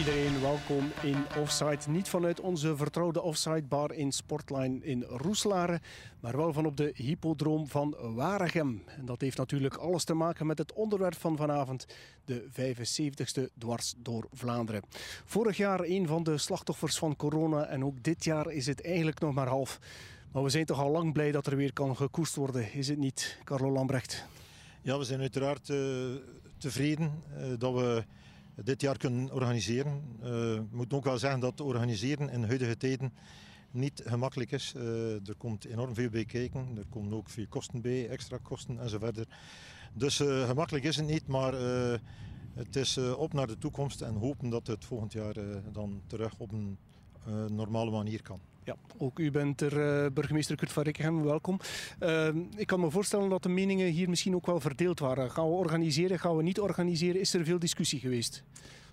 iedereen, welkom in Offside. Niet vanuit onze vertrouwde Offside bar in Sportline in Roeselare, maar wel van op de hippodroom van Waregem. En dat heeft natuurlijk alles te maken met het onderwerp van vanavond, de 75ste dwars door Vlaanderen. Vorig jaar een van de slachtoffers van corona en ook dit jaar is het eigenlijk nog maar half. Maar we zijn toch al lang blij dat er weer kan gekoest worden, is het niet, Carlo Lambrecht? Ja, we zijn uiteraard uh, tevreden uh, dat we dit jaar kunnen organiseren. Ik moet ook wel zeggen dat organiseren in huidige tijden niet gemakkelijk is. Uh, er komt enorm veel bij kijken. Er komen ook veel kosten bij, extra kosten enzovoort. Dus uh, gemakkelijk is het niet, maar het is op naar de toekomst en hopen dat het volgend jaar dan terug op een normale manier kan. Ja, ook u bent er, uh, burgemeester Kurt van Rikkenhem, welkom. Uh, ik kan me voorstellen dat de meningen hier misschien ook wel verdeeld waren. Gaan we organiseren, gaan we niet organiseren? Is er veel discussie geweest?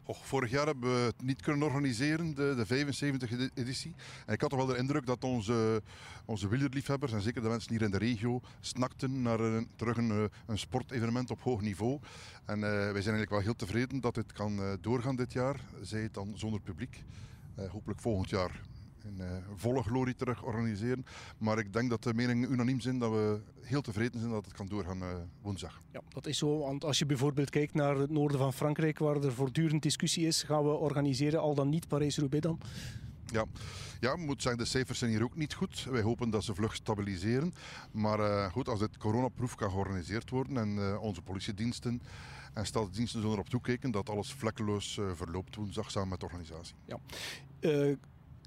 Och, vorig jaar hebben we het niet kunnen organiseren, de, de 75e editie. En ik had toch wel de indruk dat onze, onze wielerliefhebbers, en zeker de mensen hier in de regio, snakten naar een, terug een, eh, een sportevenement op hoog niveau. En uh, wij zijn eigenlijk wel heel tevreden dat dit kan doorgaan dit jaar, zij het dan zonder publiek. hopelijk volgend jaar in uh, volle glorie terug organiseren. Maar ik denk dat de meningen unaniem zijn dat we heel tevreden zijn dat het kan doorgaan uh, woensdag. Ja, dat is zo. Want als je bijvoorbeeld kijkt naar het noorden van Frankrijk, waar er voortdurend discussie is, gaan we organiseren al dan niet Parijs-Roubaix dan? Ja. ja, ik moet zeggen, de cijfers zijn hier ook niet goed. Wij hopen dat ze vlug stabiliseren. Maar uh, goed, als dit coronaproef kan georganiseerd worden en uh, onze politiediensten en stadsdiensten zullen erop toekijken dat alles vlekkeloos uh, verloopt woensdag samen met de organisatie. Ja.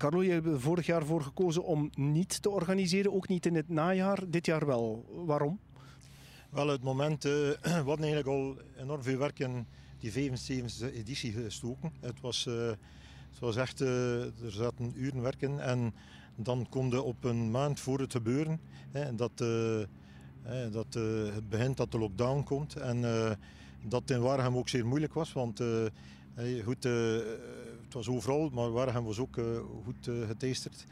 Carlo, je hebt er vorig jaar voor gekozen om niet te organiseren, ook niet in het najaar. Dit jaar wel. Waarom? Wel, het moment, uh, we hadden eigenlijk al enorm veel werk in die 75e editie gestoken. Het was, uh, het echt, uh, er zaten uren werk in en dan kon je op een maand voor het gebeuren, hè, dat, dat het begint dat de lockdown komt en dat in Waregem ook zeer moeilijk was, want goed, het was overal, maar Waregem was ook goed geteisterd.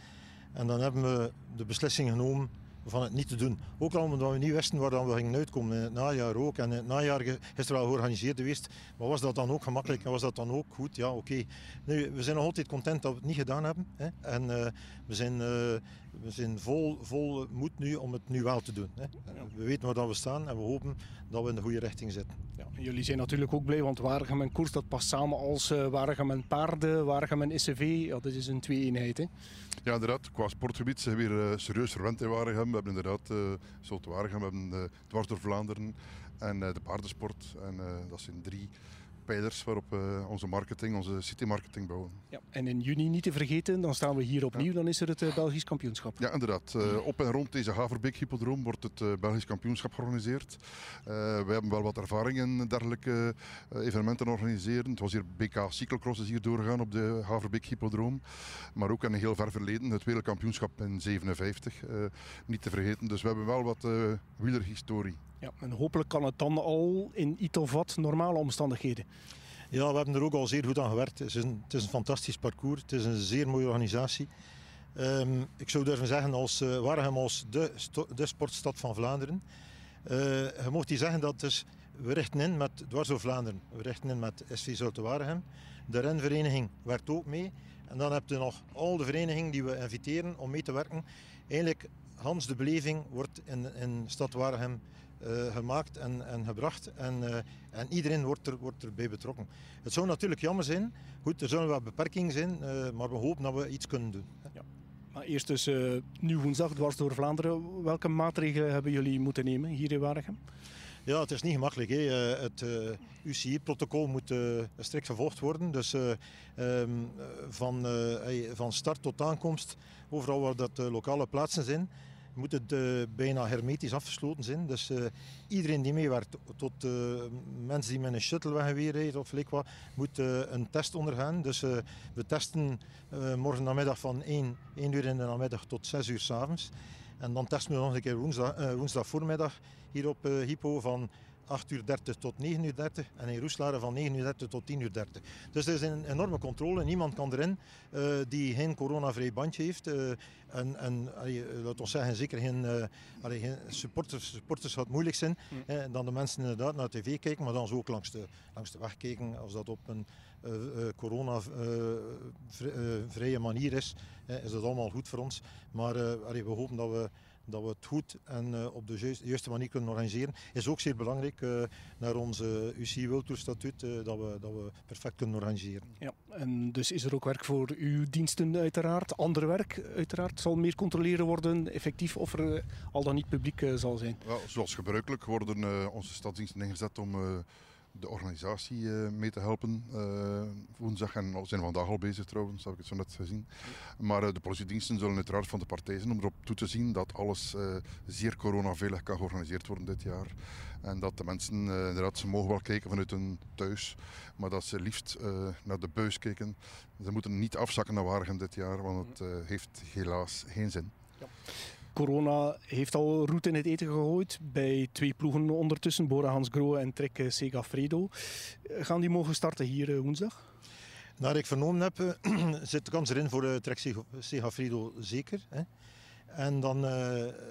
En dan hebben we de beslissing genomen van het niet te doen. Ook al omdat we niet wisten waar we gingen uitkomen in het najaar ook. En in het najaar is er wel georganiseerd geweest. Maar was dat dan ook gemakkelijk en was dat dan ook goed? Ja, oké. We zijn nog altijd content dat we het niet gedaan hebben. Hè. En uh, we zijn, we zijn vol, vol moed nu om het nu wel te doen. Hè. We weten waar we staan en we hopen dat we in de goede richting zitten. Ja, jullie zijn natuurlijk ook blij, want Waregem en Koers dat past samen als uh, Waregem en Paarden, Waregem en SCV. Ja, dat is een twee-eenheid. Ja, inderdaad. Qua sportgebied zijn we weer serieus verwend in Waregem hebben inderdaad uh, Zout Waregem, we hebben uh, Dwars door Vlaanderen en uh, de paardensport. En dat zijn drie pijlers waarop we onze marketing, onze citymarketing bouwen. Ja, en in juni niet te vergeten, dan staan we hier opnieuw, ja. dan is er het Belgisch kampioenschap. Ja, inderdaad. Uh, op en rond deze Haverbeek Hippodroom wordt het Belgisch kampioenschap georganiseerd. Uh, we hebben wel wat ervaring in dergelijke evenementen organiseren. Het was hier BK Cyclocross is hier doorgegaan op de Haverbeek Hippodroom. Maar ook in een heel ver verleden, het wereldkampioenschap in 57. niet te vergeten. Dus we hebben wel wat wielerhistorie. Ja, en hopelijk kan het dan al in iets of wat normale omstandigheden. Ja, we hebben er ook al zeer goed aan gewerkt. Het is een, het is een fantastisch parcours. Het is een zeer mooie organisatie. Um, ik zou durven zeggen als uh, Waregem als de, de sportstad van Vlaanderen. Uh, je mocht hier zeggen dat dus, we richten in met Dwars door Vlaanderen. We richten in met SV Zulte Waregem. De renvereniging werkt ook mee. En dan heb je nog al de verenigingen die we inviteren om mee te werken. Eigenlijk, Hans de beleving wordt in, in stad Waregem uh, gemaakt en, en gebracht. En, uh, en iedereen wordt, er, wordt erbij betrokken. Het zou natuurlijk jammer zijn. Goed, er zullen wel beperkingen zijn, uh, maar we hopen dat we iets kunnen doen. Ja. Maar eerst dus nu woensdag dwars door Vlaanderen. Welke maatregelen hebben jullie moeten nemen hier in Waregem? Ja, het is niet gemakkelijk. Hè. Het uh, UCI-protocol moet uh, strikt gevolgd worden. Dus uh, um, van, van start tot aankomst, overal waar dat lokale plaatsen zijn, moet het uh, bijna hermetisch afgesloten zijn. Dus uh, iedereen die meewerkt, tot uh, mensen die met een shuttle wegrijden of like wat, moet een test ondergaan. Dus we testen morgen namiddag van 1, 1 uur in de namiddag tot 6 uur s avonds. En dan testen we nog een keer woensdag, woensdag voormiddag hier op Hypo van 8 uur 30 tot 9 uur 30 en in Roeselare van 9 uur 30 tot 10 uur 30. Dus er is een enorme controle. Niemand kan erin uh, die geen coronavrij bandje heeft. Uh, en, en allee, laat ons zeggen, zeker geen, allee, geen supporters. Supporters gaat moeilijk zijn. Mm. Hè, dan de mensen inderdaad naar tv kijken, maar dan zo ook langs de, langs de weg kijken. Als dat op een corona-vrije manier is, is dat allemaal goed voor ons. Maar allee, we hopen dat we dat we het goed en uh, op de juiste manier kunnen organiseren, is ook zeer belangrijk uh, naar onze UCI World Tour statuut, uh, dat, we, dat we perfect kunnen organiseren. Ja, en dus is er ook werk voor uw diensten uiteraard, ander werk uiteraard, zal meer controleren worden effectief of er al dan niet publiek zal zijn? Ja, zoals gebruikelijk worden onze stadsdiensten ingezet om de organisatie uh, mee te helpen. Uh, woensdag en we zijn vandaag al bezig trouwens, heb ik het zo net gezien. Maar uh, de politiediensten zullen uiteraard van de partij zijn om erop toe te zien dat alles zeer coronaveilig kan georganiseerd worden dit jaar. En dat de mensen inderdaad, ze mogen wel kijken vanuit hun thuis, maar dat ze liefst naar de buis kijken. Ze moeten niet afzakken naar Waregem dit jaar, want het heeft helaas geen zin. Ja. Corona heeft al roet in het eten gegooid bij twee ploegen ondertussen, Bora Hans Grohe en Trek eh, Segafredo. Eh, gaan die mogen starten hier eh, woensdag? Naar ik vernomen heb, zit de kans erin voor Trek Segafredo zeker. Hè. En dan uh,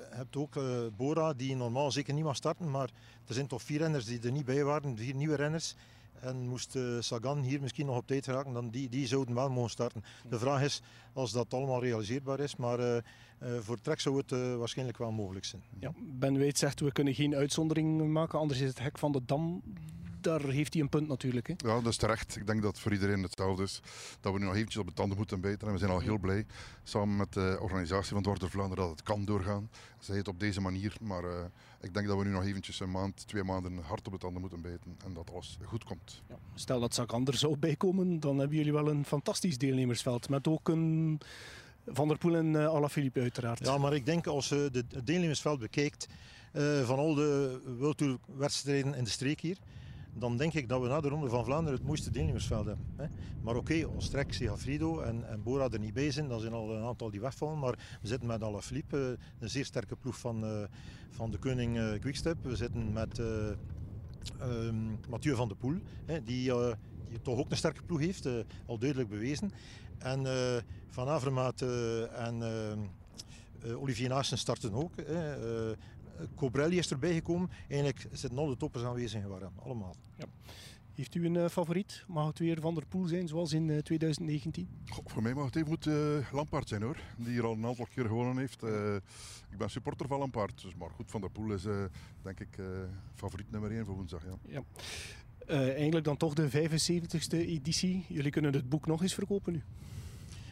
heb je ook Bora, die normaal zeker niet mag starten, maar er zijn toch vier renners die er niet bij waren, vier nieuwe renners. En moest uh, Sagan hier misschien nog op tijd geraken, dan die, die zouden wel mogen starten. De vraag is als dat allemaal realiseerbaar is, maar uh, uh, voor Trek zou het waarschijnlijk wel mogelijk zijn. Ja, ben Weet zegt we kunnen geen uitzondering maken, anders is het hek van de Dam daar heeft hij een punt natuurlijk. Hè? Ja, dat is terecht. Ik denk dat het voor iedereen hetzelfde is. Dat we nu nog eventjes op de tanden moeten bijten. En we zijn al heel blij, samen met de organisatie van Dwars Vlaanderen, dat het kan doorgaan. Zij het op deze manier. Maar uh, ik denk dat we nu nog eventjes een maand, twee maanden hard op de tanden moeten bijten. En dat alles goed komt. Ja, stel dat Zakander zou bijkomen, dan hebben jullie wel een fantastisch deelnemersveld. Met ook een... Van der Poel en uh, Alaphilippe uiteraard. Ja, maar ik denk als je het deelnemersveld bekijkt uh, van al de World Tour wedstrijden in de streek hier, dan denk ik dat we na de Ronde van Vlaanderen het mooiste deelnemersveld hebben. Hè. Maar oké, okay, ons trek, Segafredo en, en Bora er niet bij zijn, dan zijn al een aantal die wegvallen. Maar we zitten met Alaphilippe, uh, een zeer sterke ploeg van, uh, van de koning uh, Quickstep. We zitten met um, Mathieu van der Poel, hè, die, die, toch ook een sterke ploeg heeft, al duidelijk bewezen. En Van Avermaat en Olivier Naassen starten ook. Hè. Cobrelli is erbij gekomen. Eigenlijk zitten de toppers aanwezig waren, allemaal. Ja. Heeft u een uh, favoriet? Mag het weer Van der Poel zijn, zoals in uh, 2019? Goh, voor mij mag het even moet, uh, Lampaard zijn hoor. Die hier al een aantal keer gewonnen heeft. ik ben supporter van Lampaard. Dus, maar goed, Van der Poel is denk ik favoriet nummer 1 voor woensdag. Ja. ja. eigenlijk dan toch de 75ste editie. Jullie kunnen het boek nog eens verkopen nu.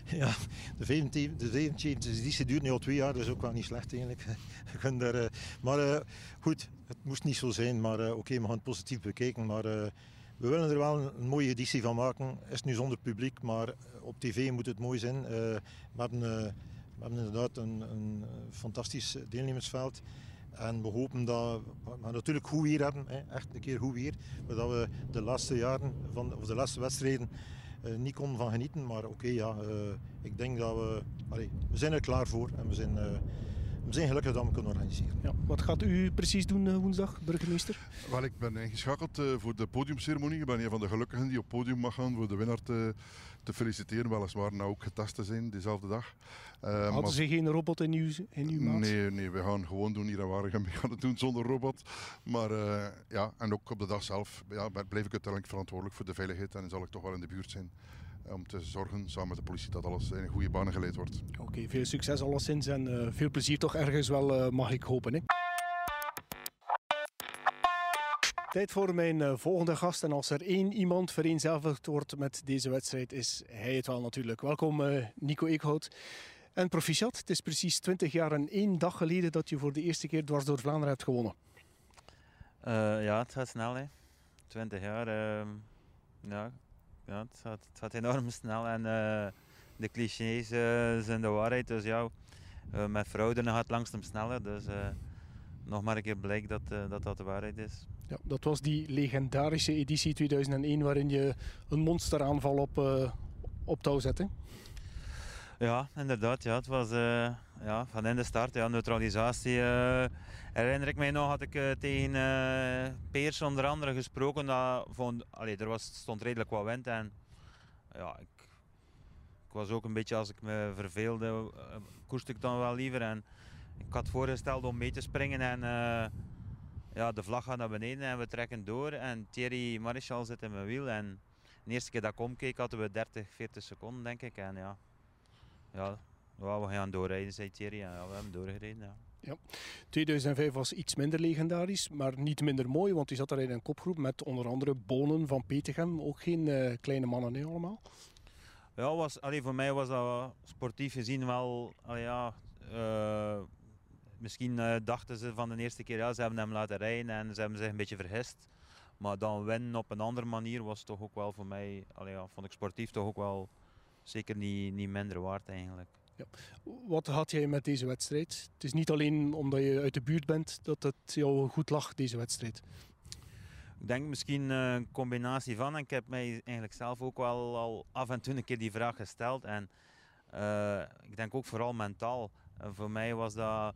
Ja, de 77 editie duurt nu al twee jaar, is ook wel niet slecht eigenlijk. daar, uh, maar uh, goed, het moest niet zo zijn, maar uh, oké, we gaan het positief bekijken. Maar we willen er wel een, mooie editie van maken. Is nu zonder publiek, maar op tv moet het mooi zijn. we, hebben, we hebben inderdaad een, een fantastisch deelnemersveld. En we hopen dat we natuurlijk goed weer hebben, echt een keer goed weer. Dat we de laatste jaren, van, of de laatste wedstrijden niet kon van genieten. Maar oké, ja, uh, ik denk dat we... Allee, we zijn er klaar voor en we zijn, uh, we zijn gelukkig dat we kunnen organiseren. Ja. Wat gaat u precies doen woensdag, burgemeester? Wel, ik ben ingeschakeld voor de podiumceremonie. Ik ben een van de gelukkigen die op het podium mag gaan voor de winnaar te, te feliciteren. Weliswaar nou ook getest te zijn diezelfde dag. Uh, Hadden ze geen robot in uw, in uw maat? Nee, nee, we gaan gewoon doen hier en waar. We gaan het doen zonder robot. Maar uh, ja, en ook op de dag zelf ja, blijf ik uiteindelijk verantwoordelijk voor de veiligheid. En zal ik toch wel in de buurt zijn eh, om te zorgen samen met de politie dat alles in goede banen geleid wordt. Oké, okay, veel succes alleszins en uh, veel plezier toch ergens wel, mag ik hopen. Hè? Tijd voor mijn uh, volgende gast. En als er één iemand vereenzelvigd wordt met deze wedstrijd, is hij het wel natuurlijk. Welkom Nico Eekhout. En proficiat, het is precies 20 jaar en één dag geleden dat je voor de eerste keer dwars door Vlaanderen hebt gewonnen. Uh, ja, het gaat snel hè. 20 jaar. Uh, ja, ja, het, gaat, het enorm snel en de clichés zijn de waarheid. Dus ja, met fraude gaat het langzaam sneller. Dus nog maar een keer blijkt dat, dat dat de waarheid is. Ja, dat was die legendarische editie 2001 waarin je een monsteraanval op, op touw zette. Ja, inderdaad. Ja, het was uh, ja, van in de start, ja, neutralisatie. Uh, herinner ik mij nog, had ik uh, tegen Peers onder andere gesproken. Dat vond, allee, er was, stond redelijk wat wind en ja, ik, ik was ook een beetje, als ik me verveelde, koerste ik dan wel liever. En ik had voorgesteld om mee te springen en ja, de vlag gaat naar beneden en we trekken door. En Thierry Marichal zit in mijn wiel. En de eerste keer dat ik omkeek hadden we 30, 40 seconden denk ik. En ja, ja, we gaan doorrijden, zei Thierry. Ja, we hebben doorgereden. Ja. Ja. 2005 was iets minder legendarisch, maar niet minder mooi, want u zat daar in een kopgroep met onder andere Bonen van Petegem. Ook geen uh, kleine mannen, nee, allemaal? Ja, was, allee, voor mij was dat sportief gezien wel, allee, ja, uh, misschien uh, dachten ze van de eerste keer, ja, ze hebben hem laten rijden en ze hebben zich een beetje vergist. Maar dan winnen op een andere manier was toch ook wel voor mij, allee, ja, vond ik sportief toch ook wel zeker niet, niet minder waard eigenlijk. Ja. Wat had jij met deze wedstrijd? Het is niet alleen omdat je uit de buurt bent dat het jou goed lag, deze wedstrijd. Ik denk misschien een combinatie van. En ik heb mij eigenlijk zelf ook wel al af en toe een keer die vraag gesteld. En uh, ik denk ook vooral mentaal. Uh, voor mij was dat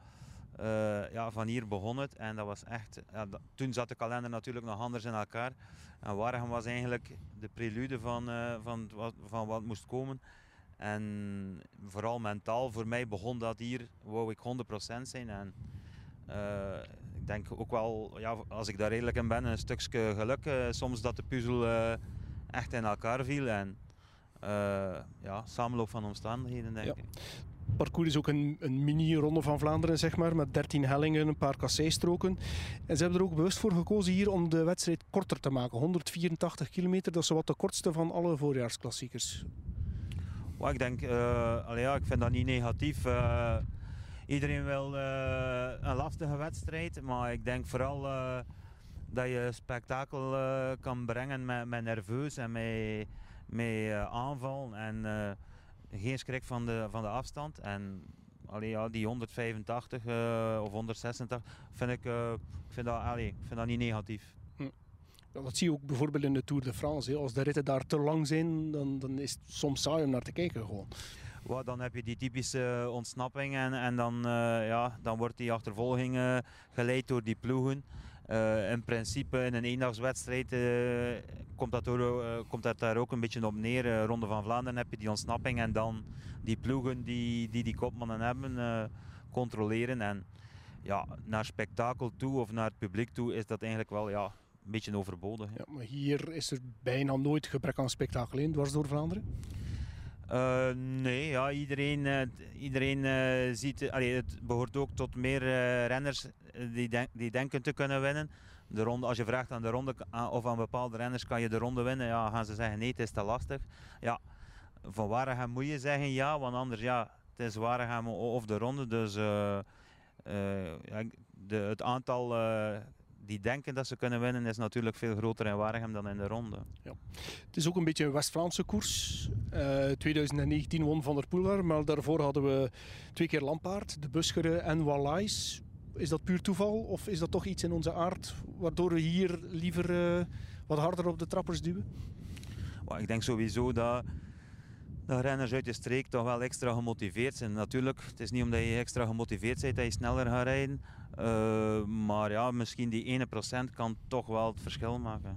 uh, ja, van hier begon het. En dat was echt. Ja, toen zat de kalender natuurlijk nog anders in elkaar. En was eigenlijk de prelude van, uh, van, wat, van wat moest komen. En vooral mentaal, voor mij begon dat hier, wou ik 100% zijn. En uh, ik denk ook wel, ja, als ik daar redelijk in ben, een stukje geluk. soms dat de puzzel echt in elkaar viel. En ja, samenloop van omstandigheden, denk ja. ik parcours is ook een, een mini-ronde van Vlaanderen, zeg maar, met 13 hellingen, een paar kasseistroken. En ze hebben er ook bewust voor gekozen hier om de wedstrijd korter te maken. 184 kilometer, dat is wat de kortste van alle voorjaarsklassiekers. Well, ik denk, uh, ja, ik vind dat niet negatief. Uh, iedereen wil uh, een lastige wedstrijd, maar ik denk vooral dat je spektakel kan brengen met, met nerveus en met, met aanval. En, geen schrik van de, van de afstand. En allee, ja, die 185 uh, of 186 vind ik, uh, vind dat, allee, ik vind dat niet negatief. Hm. Ja, dat zie je ook bijvoorbeeld in de Tour de France. Hè. Als de ritten daar te lang zijn, dan, dan is het soms saai om naar te kijken gewoon. Dan heb je die typische ontsnapping en, en dan, uh, ja, dan wordt die achtervolging geleid door die ploegen. Uh, in principe in een eendagswedstrijd uh, komt, dat uh, komt dat daar ook een beetje op neer. Ronde van Vlaanderen heb je die ontsnapping en dan die ploegen die die, die kopmannen hebben controleren. En ja, naar spektakel toe of naar het publiek toe is dat eigenlijk wel ja, een beetje overbodig. Ja, maar hier is er bijna nooit gebrek aan spektakel in, dwars door Vlaanderen? Uh, nee, ja, iedereen, uh, iedereen uh, ziet, allee, het behoort ook tot meer renners die, die denken te kunnen winnen. De ronde, als je vraagt aan de ronde of aan bepaalde renners kan je de ronde winnen, ja, gaan ze zeggen nee, het is te lastig. Ja, van Waregem moet je zeggen ja, want anders ja, het is Waregem of de ronde. Dus de, het aantal die denken dat ze kunnen winnen, is natuurlijk veel groter in Waregem dan in de ronde. Ja. Het is ook een beetje een West-Vlaamse koers. Uh, 2019 won Van der Poel maar daarvoor hadden we twee keer Lampaard, de Buscheren en Wallais. Is dat puur toeval of is dat toch iets in onze aard waardoor we hier liever uh, wat harder op de trappers duwen? Well, ik denk sowieso dat de renners uit de streek toch wel extra gemotiveerd zijn. Natuurlijk, het is niet omdat je extra gemotiveerd bent dat je sneller gaat rijden. Uh, maar ja, misschien die ene procent kan toch wel het verschil maken.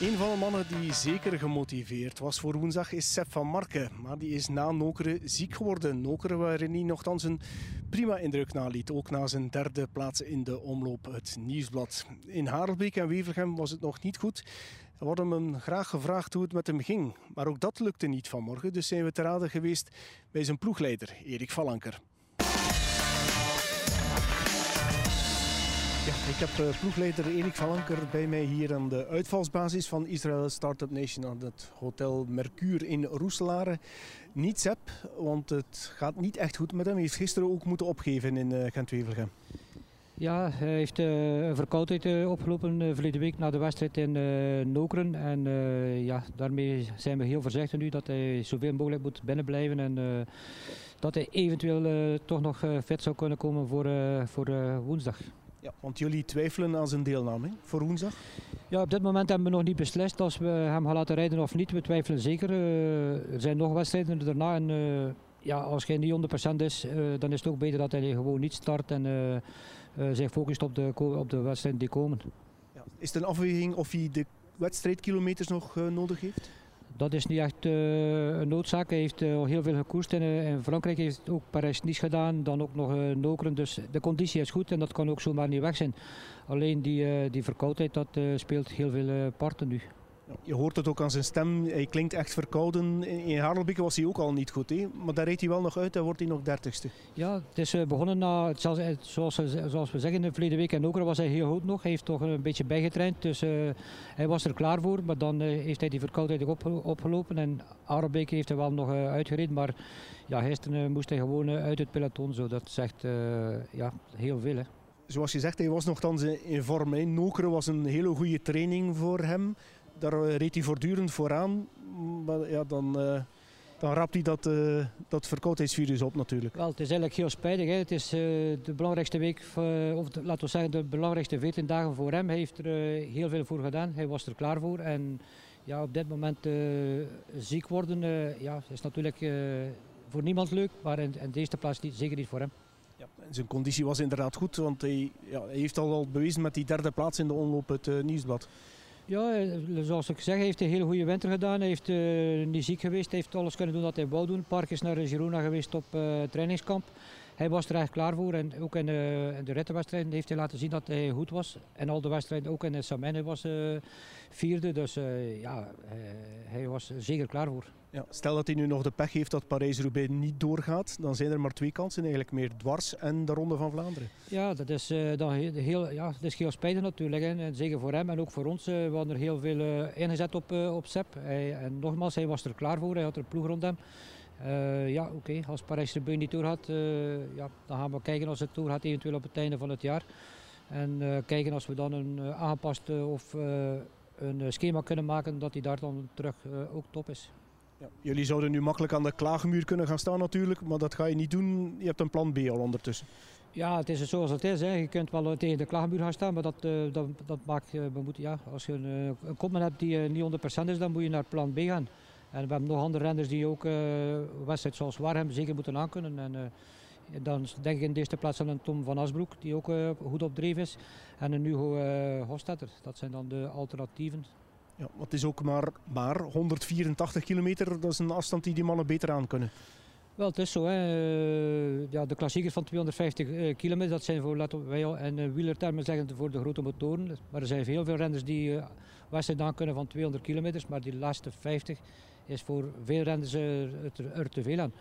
Een van de mannen die zeker gemotiveerd was voor woensdag is Sepp van Marken. Maar die is na Nokeren ziek geworden. Nokeren waarin hij nogthans een prima indruk naliet. Ook na zijn derde plaats in de omloop het Nieuwsblad. In Harelbeek en Wevelgem was het nog niet goed. Er wordt hem graag gevraagd hoe het met hem ging. Maar ook dat lukte niet vanmorgen. Dus zijn we te raden geweest bij zijn ploegleider Erik Vallanker. Ik heb uh, ploegleider Erik van Anker bij mij hier aan de uitvalsbasis van Israël Startup Nation aan het Hotel Mercure in Roeselare. Niet Sepp, want het gaat niet echt goed met hem. Hij heeft gisteren ook moeten opgeven in uh, Gent-Wevelgem. Ja, hij heeft uh, een verkoudheid opgelopen verleden week na de wedstrijd in Nokeren. En ja, daarmee zijn we heel voorzichtig nu dat hij zoveel mogelijk moet binnenblijven. En dat hij eventueel toch nog fit zou kunnen komen voor, voor woensdag. Ja, want jullie twijfelen aan zijn deelname hè, voor woensdag? Ja, op dit moment hebben we nog niet beslist als we hem gaan laten rijden of niet. We twijfelen zeker. Uh, er zijn nog wedstrijden daarna. En, uh, ja, als hij niet 100% is, uh, dan is het ook beter dat hij gewoon niet start en zich focust op de, op de wedstrijden die komen. Ja. Is het een afweging of hij de wedstrijdkilometers nog nodig heeft? Dat is niet echt uh, een noodzaak. Hij heeft uh, heel veel gekoerst in, in Frankrijk. heeft ook Parijs-Nice gedaan, dan ook nog uh, Nokeren. Dus de conditie is goed en dat kan ook zomaar niet weg zijn. Alleen die, die verkoudheid, dat speelt heel veel parten nu. Je hoort het ook aan zijn stem, hij klinkt echt verkouden. In Harelbeke was hij ook al niet goed, hè? maar daar reed hij wel nog uit en wordt hij nog dertigste. Ja, het is eh, begonnen na, zoals, zoals we zeggen, de verleden week in Oker was hij heel goed nog. Hij heeft toch een beetje bijgetraind, dus uh, hij was er klaar voor. Maar dan uh, heeft hij die verkoudheid op, opgelopen en Harelbeke heeft hij wel nog uitgereden. Maar ja, gisteren moest hij gewoon uit het peloton, zo. dat zegt ja, heel veel. Hè zoals je zegt, hij was nogthans in vorm. Nokeren was een hele goede training voor hem daar eh, reed hij voortdurend vooraan. Maar ja, dan, uh, dan rapt hij dat, uh, dat verkoudheidsvirus op natuurlijk. Wel, het is eigenlijk heel spijtig. Hè. Het is de belangrijkste week, of de, laten we zeggen de belangrijkste 14 dagen voor hem. Hij heeft er heel veel voor gedaan. Hij was er klaar voor. En ja, op dit moment ziek worden ja, is natuurlijk voor niemand leuk. Maar in, in deze plaats niet, zeker niet voor hem. Ja, zijn conditie was inderdaad goed, want hij, ja, hij heeft al, al bewezen met die derde plaats in de omloop het nieuwsblad. Ja, eh, zoals ik zeg, hij heeft een hele goede winter gedaan. Hij heeft uh, niet ziek geweest. Hij heeft alles kunnen doen wat hij wou doen. Park is naar Girona geweest op uh, trainingskamp. Hij was er echt klaar voor. En ook in, uh, in de rittenwedstrijden heeft hij laten zien dat hij goed was. En al de wedstrijden, ook in de Samenne was vierde. Dus ja, hij was zeker klaar voor. Ja, stel dat hij nu nog de pech heeft dat Parijs-Roubaix niet doorgaat, dan zijn er maar twee kansen eigenlijk meer dwars en de Ronde van Vlaanderen. Ja, dat is, uh, dan heel, ja, dat is heel spijtig natuurlijk. Hè. En zeker voor hem en ook voor ons. Uh, we hadden er heel veel uh, ingezet op, op Sepp. Hij, en nogmaals, hij was er klaar voor. Hij had er ploeg rond hem. Ja, oké. Okay. Als Parijs-Roubaix niet doorgaat, ja, dan gaan we kijken als het doorgaat, eventueel op het einde van het jaar. En kijken als we dan een aangepast of een schema kunnen maken dat hij daar dan terug ook top is. Ja. Jullie zouden nu makkelijk aan de klaagmuur kunnen gaan staan natuurlijk, maar dat ga je niet doen. Je hebt een plan B al ondertussen. Ja, het is zoals het is. Hè. Je kunt wel tegen de klaagmuur gaan staan, maar dat, uh, dat, dat maakt, uh, ja, als je een, een kopman hebt die niet 100% is, dan moet je naar plan B gaan. En we hebben nog andere renners die ook wedstrijden zoals Warhem zeker moeten aankunnen. En, dan denk ik in de eerste plaats aan een Tom van Asbroek, die ook goed op dreef is. En een Hugo Hofstetter. Dat zijn dan de alternatieven. Ja, het is ook maar, maar 184 kilometer, dat is een afstand die die mannen beter aan kunnen. Wel, het is zo. Hè. Eh, ja, de klassiekers van 250 uh, kilometer, dat zijn voor laten wij en uh, wielertermen zeggen voor de grote motoren. Maar er zijn heel veel renners die wedstrijden aan kunnen van 200 kilometer, maar die laatste 50 is voor veel renners er, er, te veel aan.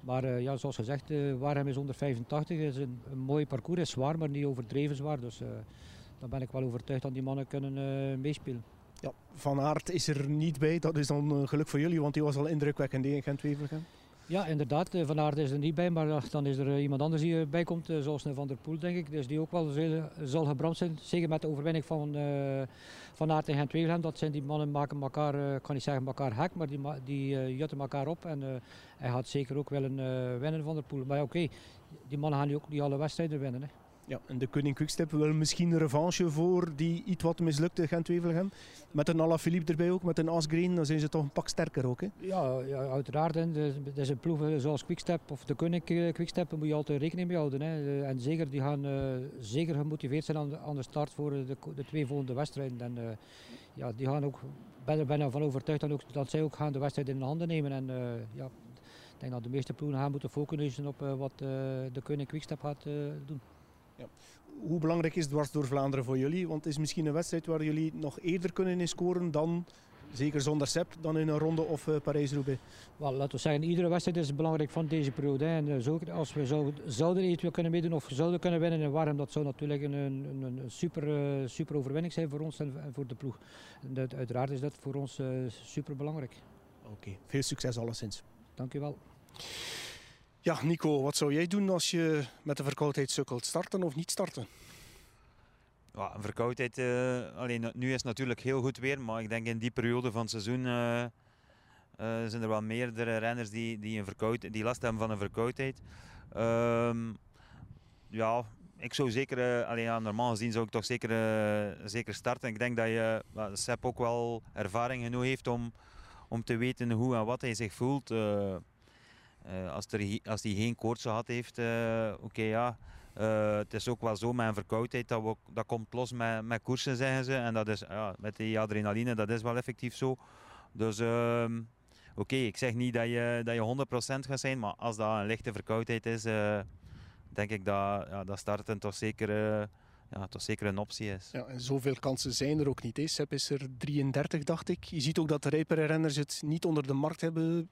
Maar ja, zoals gezegd, uh, is 185, is een, mooi parcours, is zwaar, maar niet overdreven zwaar. Dus daar ben ik wel overtuigd dat die mannen kunnen meespelen. Ja, Van Aert is er niet bij. Dat is dan geluk voor jullie, want die was al indrukwekkend in Gent-Wevelgem. Ja, inderdaad. Eh, van Aert is er niet bij, maar dan is er eh, iemand anders die erbij komt, zoals Van der Poel, denk ik. Dus die ook wel zal gebrand zijn. Zeker met de overwinning van Van Aert en Gent-Wevelgem. Dat zijn die mannen maken elkaar, kan niet zeggen elkaar hek, maar die, die jutten elkaar op. En hij gaat zeker ook wel een winnen van der Poel. Maar oké, die mannen gaan nu ook niet alle wedstrijden winnen. Hè. Ja, en de Koning Quickstep wil misschien een revanche voor die iets wat mislukte Gent-Wevelgem. Met een Alaphilippe erbij ook, met een Asgreen, dan zijn ze toch een pak sterker ook. Hè? Ja, ja, uiteraard. Het is een ploeg zoals Quickstep of de Koning Quickstep, daar moet je altijd rekening mee houden. Hè. En zeker, die gaan uh, zeker gemotiveerd zijn aan de, aan de start voor de, de, twee volgende wedstrijden. En ja, die gaan ook, ben, ben ervan overtuigd dat, ook, dat zij ook gaan de wedstrijd in de handen nemen. En ja, ik denk dat de meeste ploegen gaan moeten focussen op wat de Koning Quickstep gaat doen. Ja. Hoe belangrijk is dwars door Vlaanderen voor jullie? Want het is misschien een wedstrijd waar jullie nog eerder kunnen scoren dan, zeker zonder SEP, dan in een ronde of uh, Parijs-Roubaix. Wel, laten we zeggen, iedere wedstrijd is belangrijk van deze periode. Hè. En uh, zo, als we zo, zouden eventueel kunnen meedoen of zouden kunnen winnen in Warm, dat zou natuurlijk een, een, een super, uh, super overwinning zijn voor ons en, en voor de ploeg. Dat, uiteraard is dat voor ons super belangrijk. Oké, veel succes alleszins. Dank u wel. Ja, Nico, wat zou jij doen als je met de verkoudheid sukkelt? Starten of niet starten? Ja, verkoudheid, uh, alleen nu is het natuurlijk heel goed weer, maar ik denk in die periode van het seizoen uh, uh, zijn er wel meerdere renners die, die, een die last hebben van een verkoudheid. Ehm, ja, ik zou zeker, allee, ja, normaal gezien zou ik toch zeker, zeker starten. Ik denk dat je, Sepp ook wel ervaring genoeg heeft om, om te weten hoe en wat hij zich voelt. Als, er, als hij geen koorts gehad heeft, oké ja. het is ook wel zo met een verkoudheid, dat, we, dat komt los met, met koersen zeggen ze. En dat is, ja, met die adrenaline, dat is wel effectief zo. Dus ehm, oké, ik zeg niet dat je, dat je 100% gaat zijn, maar als dat een lichte verkoudheid is denk ik dat, ja, dat starten toch zeker, ja, toch zeker een optie is. Ja, en zoveel kansen zijn er ook niet. Hè. Sepp is er 33, dacht ik. Je ziet ook dat de rijpere renners het niet onder de markt hebben.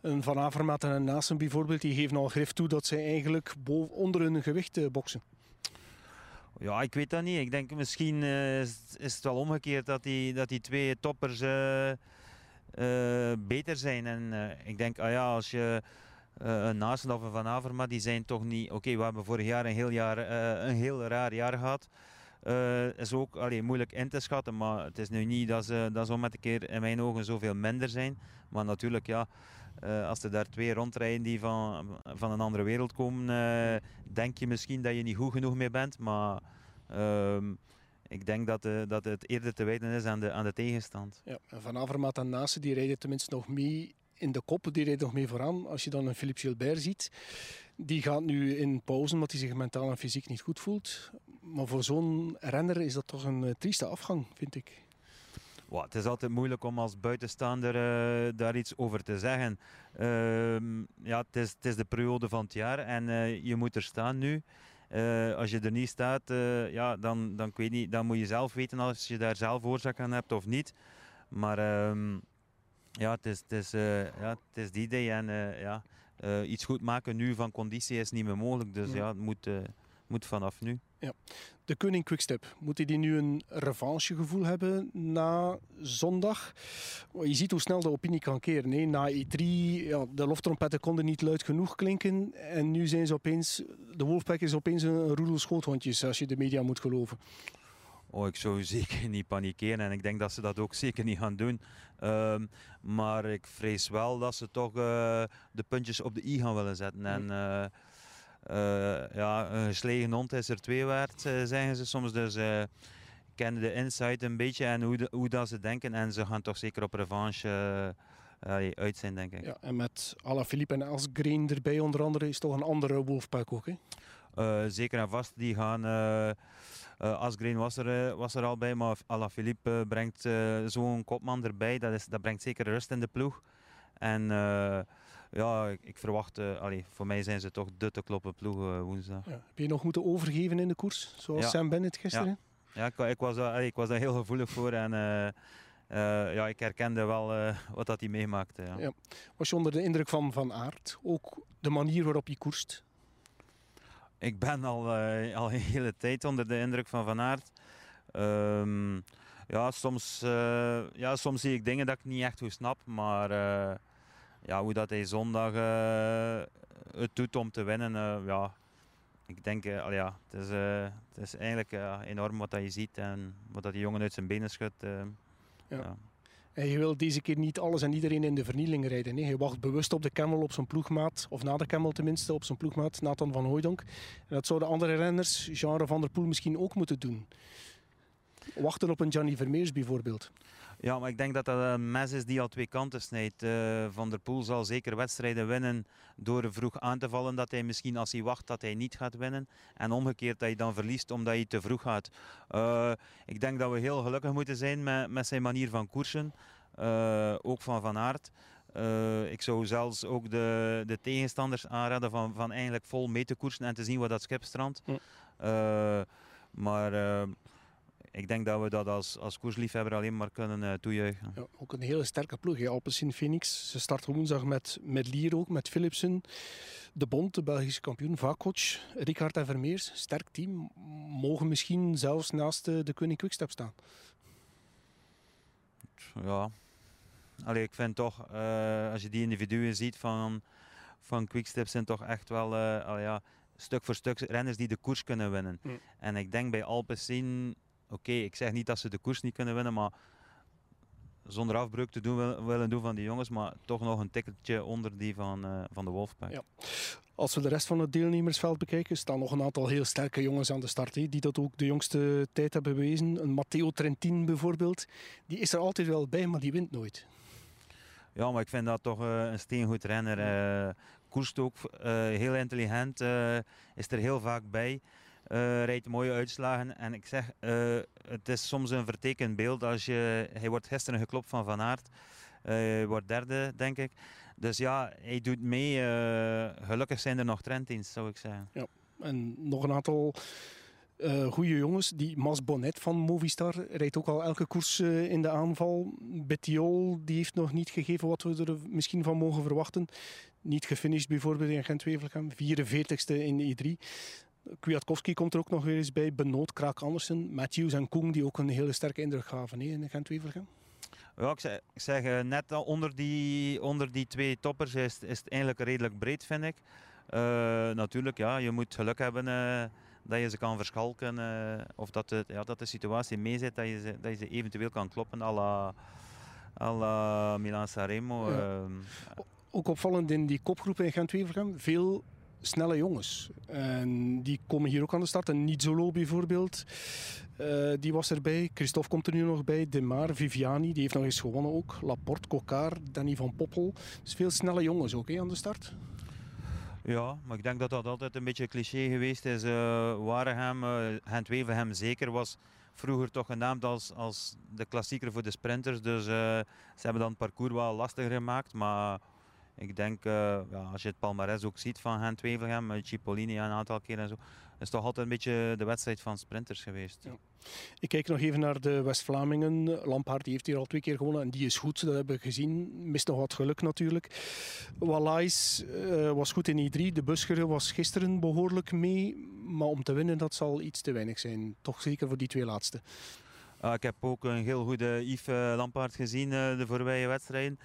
Een Van Avermaat en een Nasen bijvoorbeeld, die geven al grif toe dat zij eigenlijk boven, onder hun gewicht uh, boksen. Ja, ik weet dat niet. Ik denk misschien uh, is, het wel omgekeerd dat die, dat die twee toppers uh, beter zijn. En ik denk, ah ja, als je uh, een Naasten of een Van Averma, die zijn toch niet... Oké, we hebben vorig jaar een heel, jaar, uh, een heel raar jaar gehad. Uh, is ook allee, moeilijk in te schatten, maar het is nu niet dat ze, dat ze met een keer in mijn ogen zoveel minder zijn. Maar natuurlijk, ja, als er daar twee rondrijden die van, van een andere wereld komen, denk je misschien dat je niet goed genoeg meer bent. Maar ehm, ik denk dat, dat het eerder te wijten is aan de, aan de tegenstand. Ja, van Avermaat en Naasten die rijden tenminste nog mee in de kop, die rijdt nog mee vooraan. Als je dan een Philippe Gilbert ziet, die gaat nu in pauze omdat hij zich mentaal en fysiek niet goed voelt. Maar voor zo'n renner is dat toch een uh, trieste afgang, vind ik. Wow, het is altijd moeilijk om als buitenstaander uh, daar iets over te zeggen. Uh, ja, het is, het is, de periode van het jaar en uh, je moet er staan nu. als je er niet staat, ja, dan, dan, weet niet, dan moet je zelf weten als je daar zelf oorzaak aan hebt of niet. Maar ehm, ja, het is, het is, uh, ja, het is die idee. En uh, ja, uh, iets goed maken nu van conditie is niet meer mogelijk. Dus ja, het moet, moet vanaf nu. Ja. De koning Quickstep, moet hij die nu een revanchegevoel hebben na zondag? Je ziet hoe snel de opinie kan keren. Hè. Na E3, ja, de loftrompetten konden niet luid genoeg klinken. En nu zijn ze opeens, de Wolfpack is opeens een roedel schoothondjes, als je de media moet geloven. Oh, ik zou zeker niet panikeren en ik denk dat ze dat ook zeker niet gaan doen. Um, maar ik vrees wel dat ze toch uh, de puntjes op de i gaan willen zetten. En uh, uh, ja, een geslegen hond is er twee waard, zeggen ze soms. Dus kennen de insight een beetje en hoe, de, hoe dat ze denken. En ze gaan toch zeker op revanche uit zijn, denk ik. Ja, en met Philippe en Asgreen erbij onder andere is toch een andere Wolfpack ook, hè? Zeker en vast, die gaan... Uh, Asgreen was er, was er al bij, maar Alaphilippe brengt zo'n kopman erbij. Dat, is, dat brengt zeker rust in de ploeg. En ja, ik, ik verwacht, allee, voor mij zijn ze toch de te kloppen ploeg woensdag. Ja. Heb je nog moeten overgeven in de koers, zoals ja. Sam Bennett gisteren? Ja, ja ik, ik, was, allee, ik was daar heel gevoelig voor en ja, ik herkende wel wat dat hij meemaakte. Ja. Was je onder de indruk van Van Aert? Ook de manier waarop hij koerst? Ik ben al, uh, al een hele tijd onder de indruk van Van Aert. Um, ja, soms, uh, ja, soms zie ik dingen dat ik niet echt goed snap. Maar uh, ja, hoe dat hij zondag het doet om te winnen, ja, ik denk, al ja, het, is, het is eigenlijk enorm wat dat je ziet en wat dat die jongen uit zijn benen schudt. ja. ja. En je wil deze keer niet alles en iedereen in de vernieling rijden. Nee. Je wacht bewust op de Camel op zijn ploegmaat, of na de Camel tenminste, op zijn ploegmaat Nathan van Hooydonk. En dat zouden andere renners, genre Van der Poel, misschien ook moeten doen. Wachten op een Gianni Vermeers bijvoorbeeld. Ja, maar ik denk dat dat een mes is die al twee kanten snijdt. Uh, van der Poel zal zeker wedstrijden winnen door vroeg aan te vallen. Dat hij misschien als hij wacht dat hij niet gaat winnen. En omgekeerd dat hij dan verliest omdat hij te vroeg gaat. Uh, ik denk dat we heel gelukkig moeten zijn met, met zijn manier van koersen. Uh, ook van Van Aert. ik zou zelfs ook de, de tegenstanders aanraden van, van eigenlijk vol mee te koersen en te zien wat dat schip strandt. Maar ik denk dat we dat als, als koersliefhebber alleen maar kunnen uh, toejuichen. Ja, ook een hele sterke ploeg, Alpecin Phoenix. Ze starten woensdag met, met Lier ook, met Philipsen. De Bond, de Belgische kampioen, Vakoc, Ricard en Vermeers. Sterk team. Mogen misschien zelfs naast de, de Koning Quickstep staan. Ja. Allee, ik vind toch, uh, als je die individuen ziet van, van Quickstep, zijn toch echt wel... Uh, allee, ja, stuk voor stuk renners die de koers kunnen winnen. Hm. En ik denk bij Alpecin Oké, ik zeg niet dat ze de koers niet kunnen winnen, maar zonder afbreuk te doen wil- willen doen van die jongens, maar toch nog een tikkeltje onder die van, eh, van de Wolfpack. Ja. Als we de rest van het deelnemersveld bekijken, staan nog een aantal heel sterke jongens aan de start. die dat ook de jongste tijd hebben bewezen. Een Matteo Trentin bijvoorbeeld. Die is er altijd wel bij, maar die wint nooit. Ja, maar ik vind dat toch eh, een steengoed renner. eh koerst ook heel intelligent, is er heel vaak bij. Eh, rijdt mooie uitslagen. En ik zeg, eh, het is soms een vertekend beeld. Als je, hij wordt gisteren geklopt van Van Aert. Hij wordt derde, denk ik. Dus ja, hij doet mee. gelukkig zijn er nog trenddienst, zou ik zeggen. En nog een aantal eh goede jongens. Die Mas Bonnet van Movistar rijdt ook al elke koers in de aanval. Bettiol die heeft nog niet gegeven wat we er misschien van mogen verwachten. Niet gefinished bijvoorbeeld in Gent-Wevelgem. 44ste in de I3. Kwiatkowski komt er ook nog weer eens bij. Benoot, Kraak Andersen, Matthews en Koen die ook een hele sterke indruk gaven in Gent-Wevelgem. Ja, ik zeg, ik zeg eh, net onder die, onder die twee toppers is, is het eigenlijk redelijk breed, vind ik. Eh, natuurlijk, ja, je moet geluk hebben eh, dat je ze kan verschalken. of dat, het, ja, dat de situatie meezit, dat je ze, dat je ze eventueel kan kloppen à la, à la Milan Sanremo. Ja. ehm. Ook opvallend in die kopgroep in Gent-Wevelgem. Veel snelle jongens. En die komen hier ook aan de start. En Nizzolo bijvoorbeeld, eh, die was erbij. Christophe komt er nu nog bij. Demar, Viviani, die heeft nog eens gewonnen ook. Laporte, Cocard, Danny van Poppel. Dus veel snelle jongens ook hè, aan de start. Ja, maar ik denk dat dat altijd een beetje cliché geweest is. Uh, Waregem, uh, Gent-Wevelgem zeker was vroeger toch genaamd als, als de klassieker voor de sprinters. Dus ze hebben dan het parcours wel lastiger gemaakt. Maar ik denk, uh, ja, als je het palmarès ook ziet van Gent-Wevelgem, met Cipollini een aantal keer en zo, is toch altijd een beetje de wedstrijd van sprinters geweest. Ja. Ik kijk nog even naar de West-Vlamingen. Lampaard die heeft hier al twee keer gewonnen en die is goed, dat hebben we gezien. Mist nog wat geluk natuurlijk. Wallais uh, was goed in I3. De Buscheren was gisteren behoorlijk mee. Maar om te winnen, dat zal iets te weinig zijn. Toch zeker voor die twee laatste. Uh, ik heb ook een heel goede Yves Lampaard gezien de voorbije wedstrijden.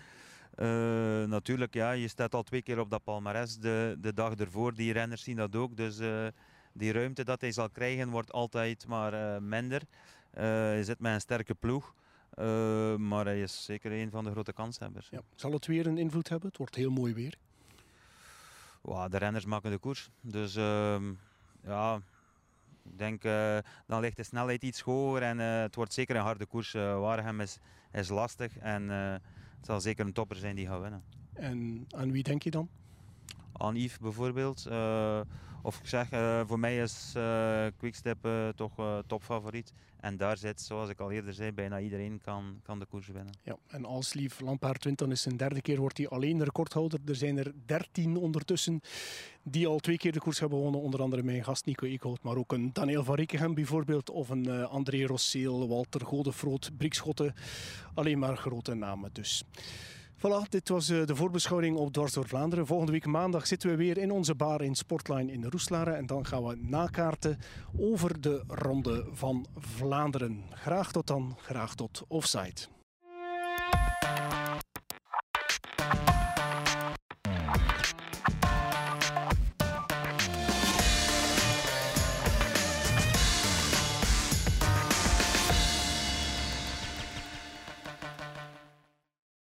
Uh, natuurlijk, ja, je staat al twee keer op dat palmarès. De, de dag ervoor, die renners zien dat ook. Dus uh, die ruimte dat hij zal krijgen wordt altijd maar uh, minder. hij zit met een sterke ploeg. maar hij is zeker een van de grote kanshebbers. Ja. Zal het weer een invloed hebben? Het wordt heel mooi weer. Wow, de renners maken de koers. Dus ja, ik denk dan ligt de snelheid iets hoger en het wordt zeker een harde koers. Waregem is, is lastig en het zal zeker een topper zijn die gaat winnen. En aan wie denk je dan? Aan Yves bijvoorbeeld. Of ik zeg, uh, voor mij is uh, Quickstep toch topfavoriet. En daar zit, zoals ik al eerder zei, bijna iedereen kan, kan de koers winnen. Ja, en als Lief Lampaard wint, dan is zijn derde keer wordt hij alleen recordhouder. Er zijn er dertien ondertussen die al twee keer de koers hebben gewonnen. Onder andere mijn gast Nico Eekhout, maar ook een Daniel van Rikegem bijvoorbeeld. Of een André Rosseel, Walter Godefroot, Briekschotten. Alleen maar grote namen dus. Voilà, dit was uh, de voorbeschouwing op Dwars door Vlaanderen. Volgende week maandag zitten we weer in onze bar in Sportline in Roeslaren. En dan gaan we nakaarten over de Ronde van Vlaanderen. Graag tot dan, graag tot Offside.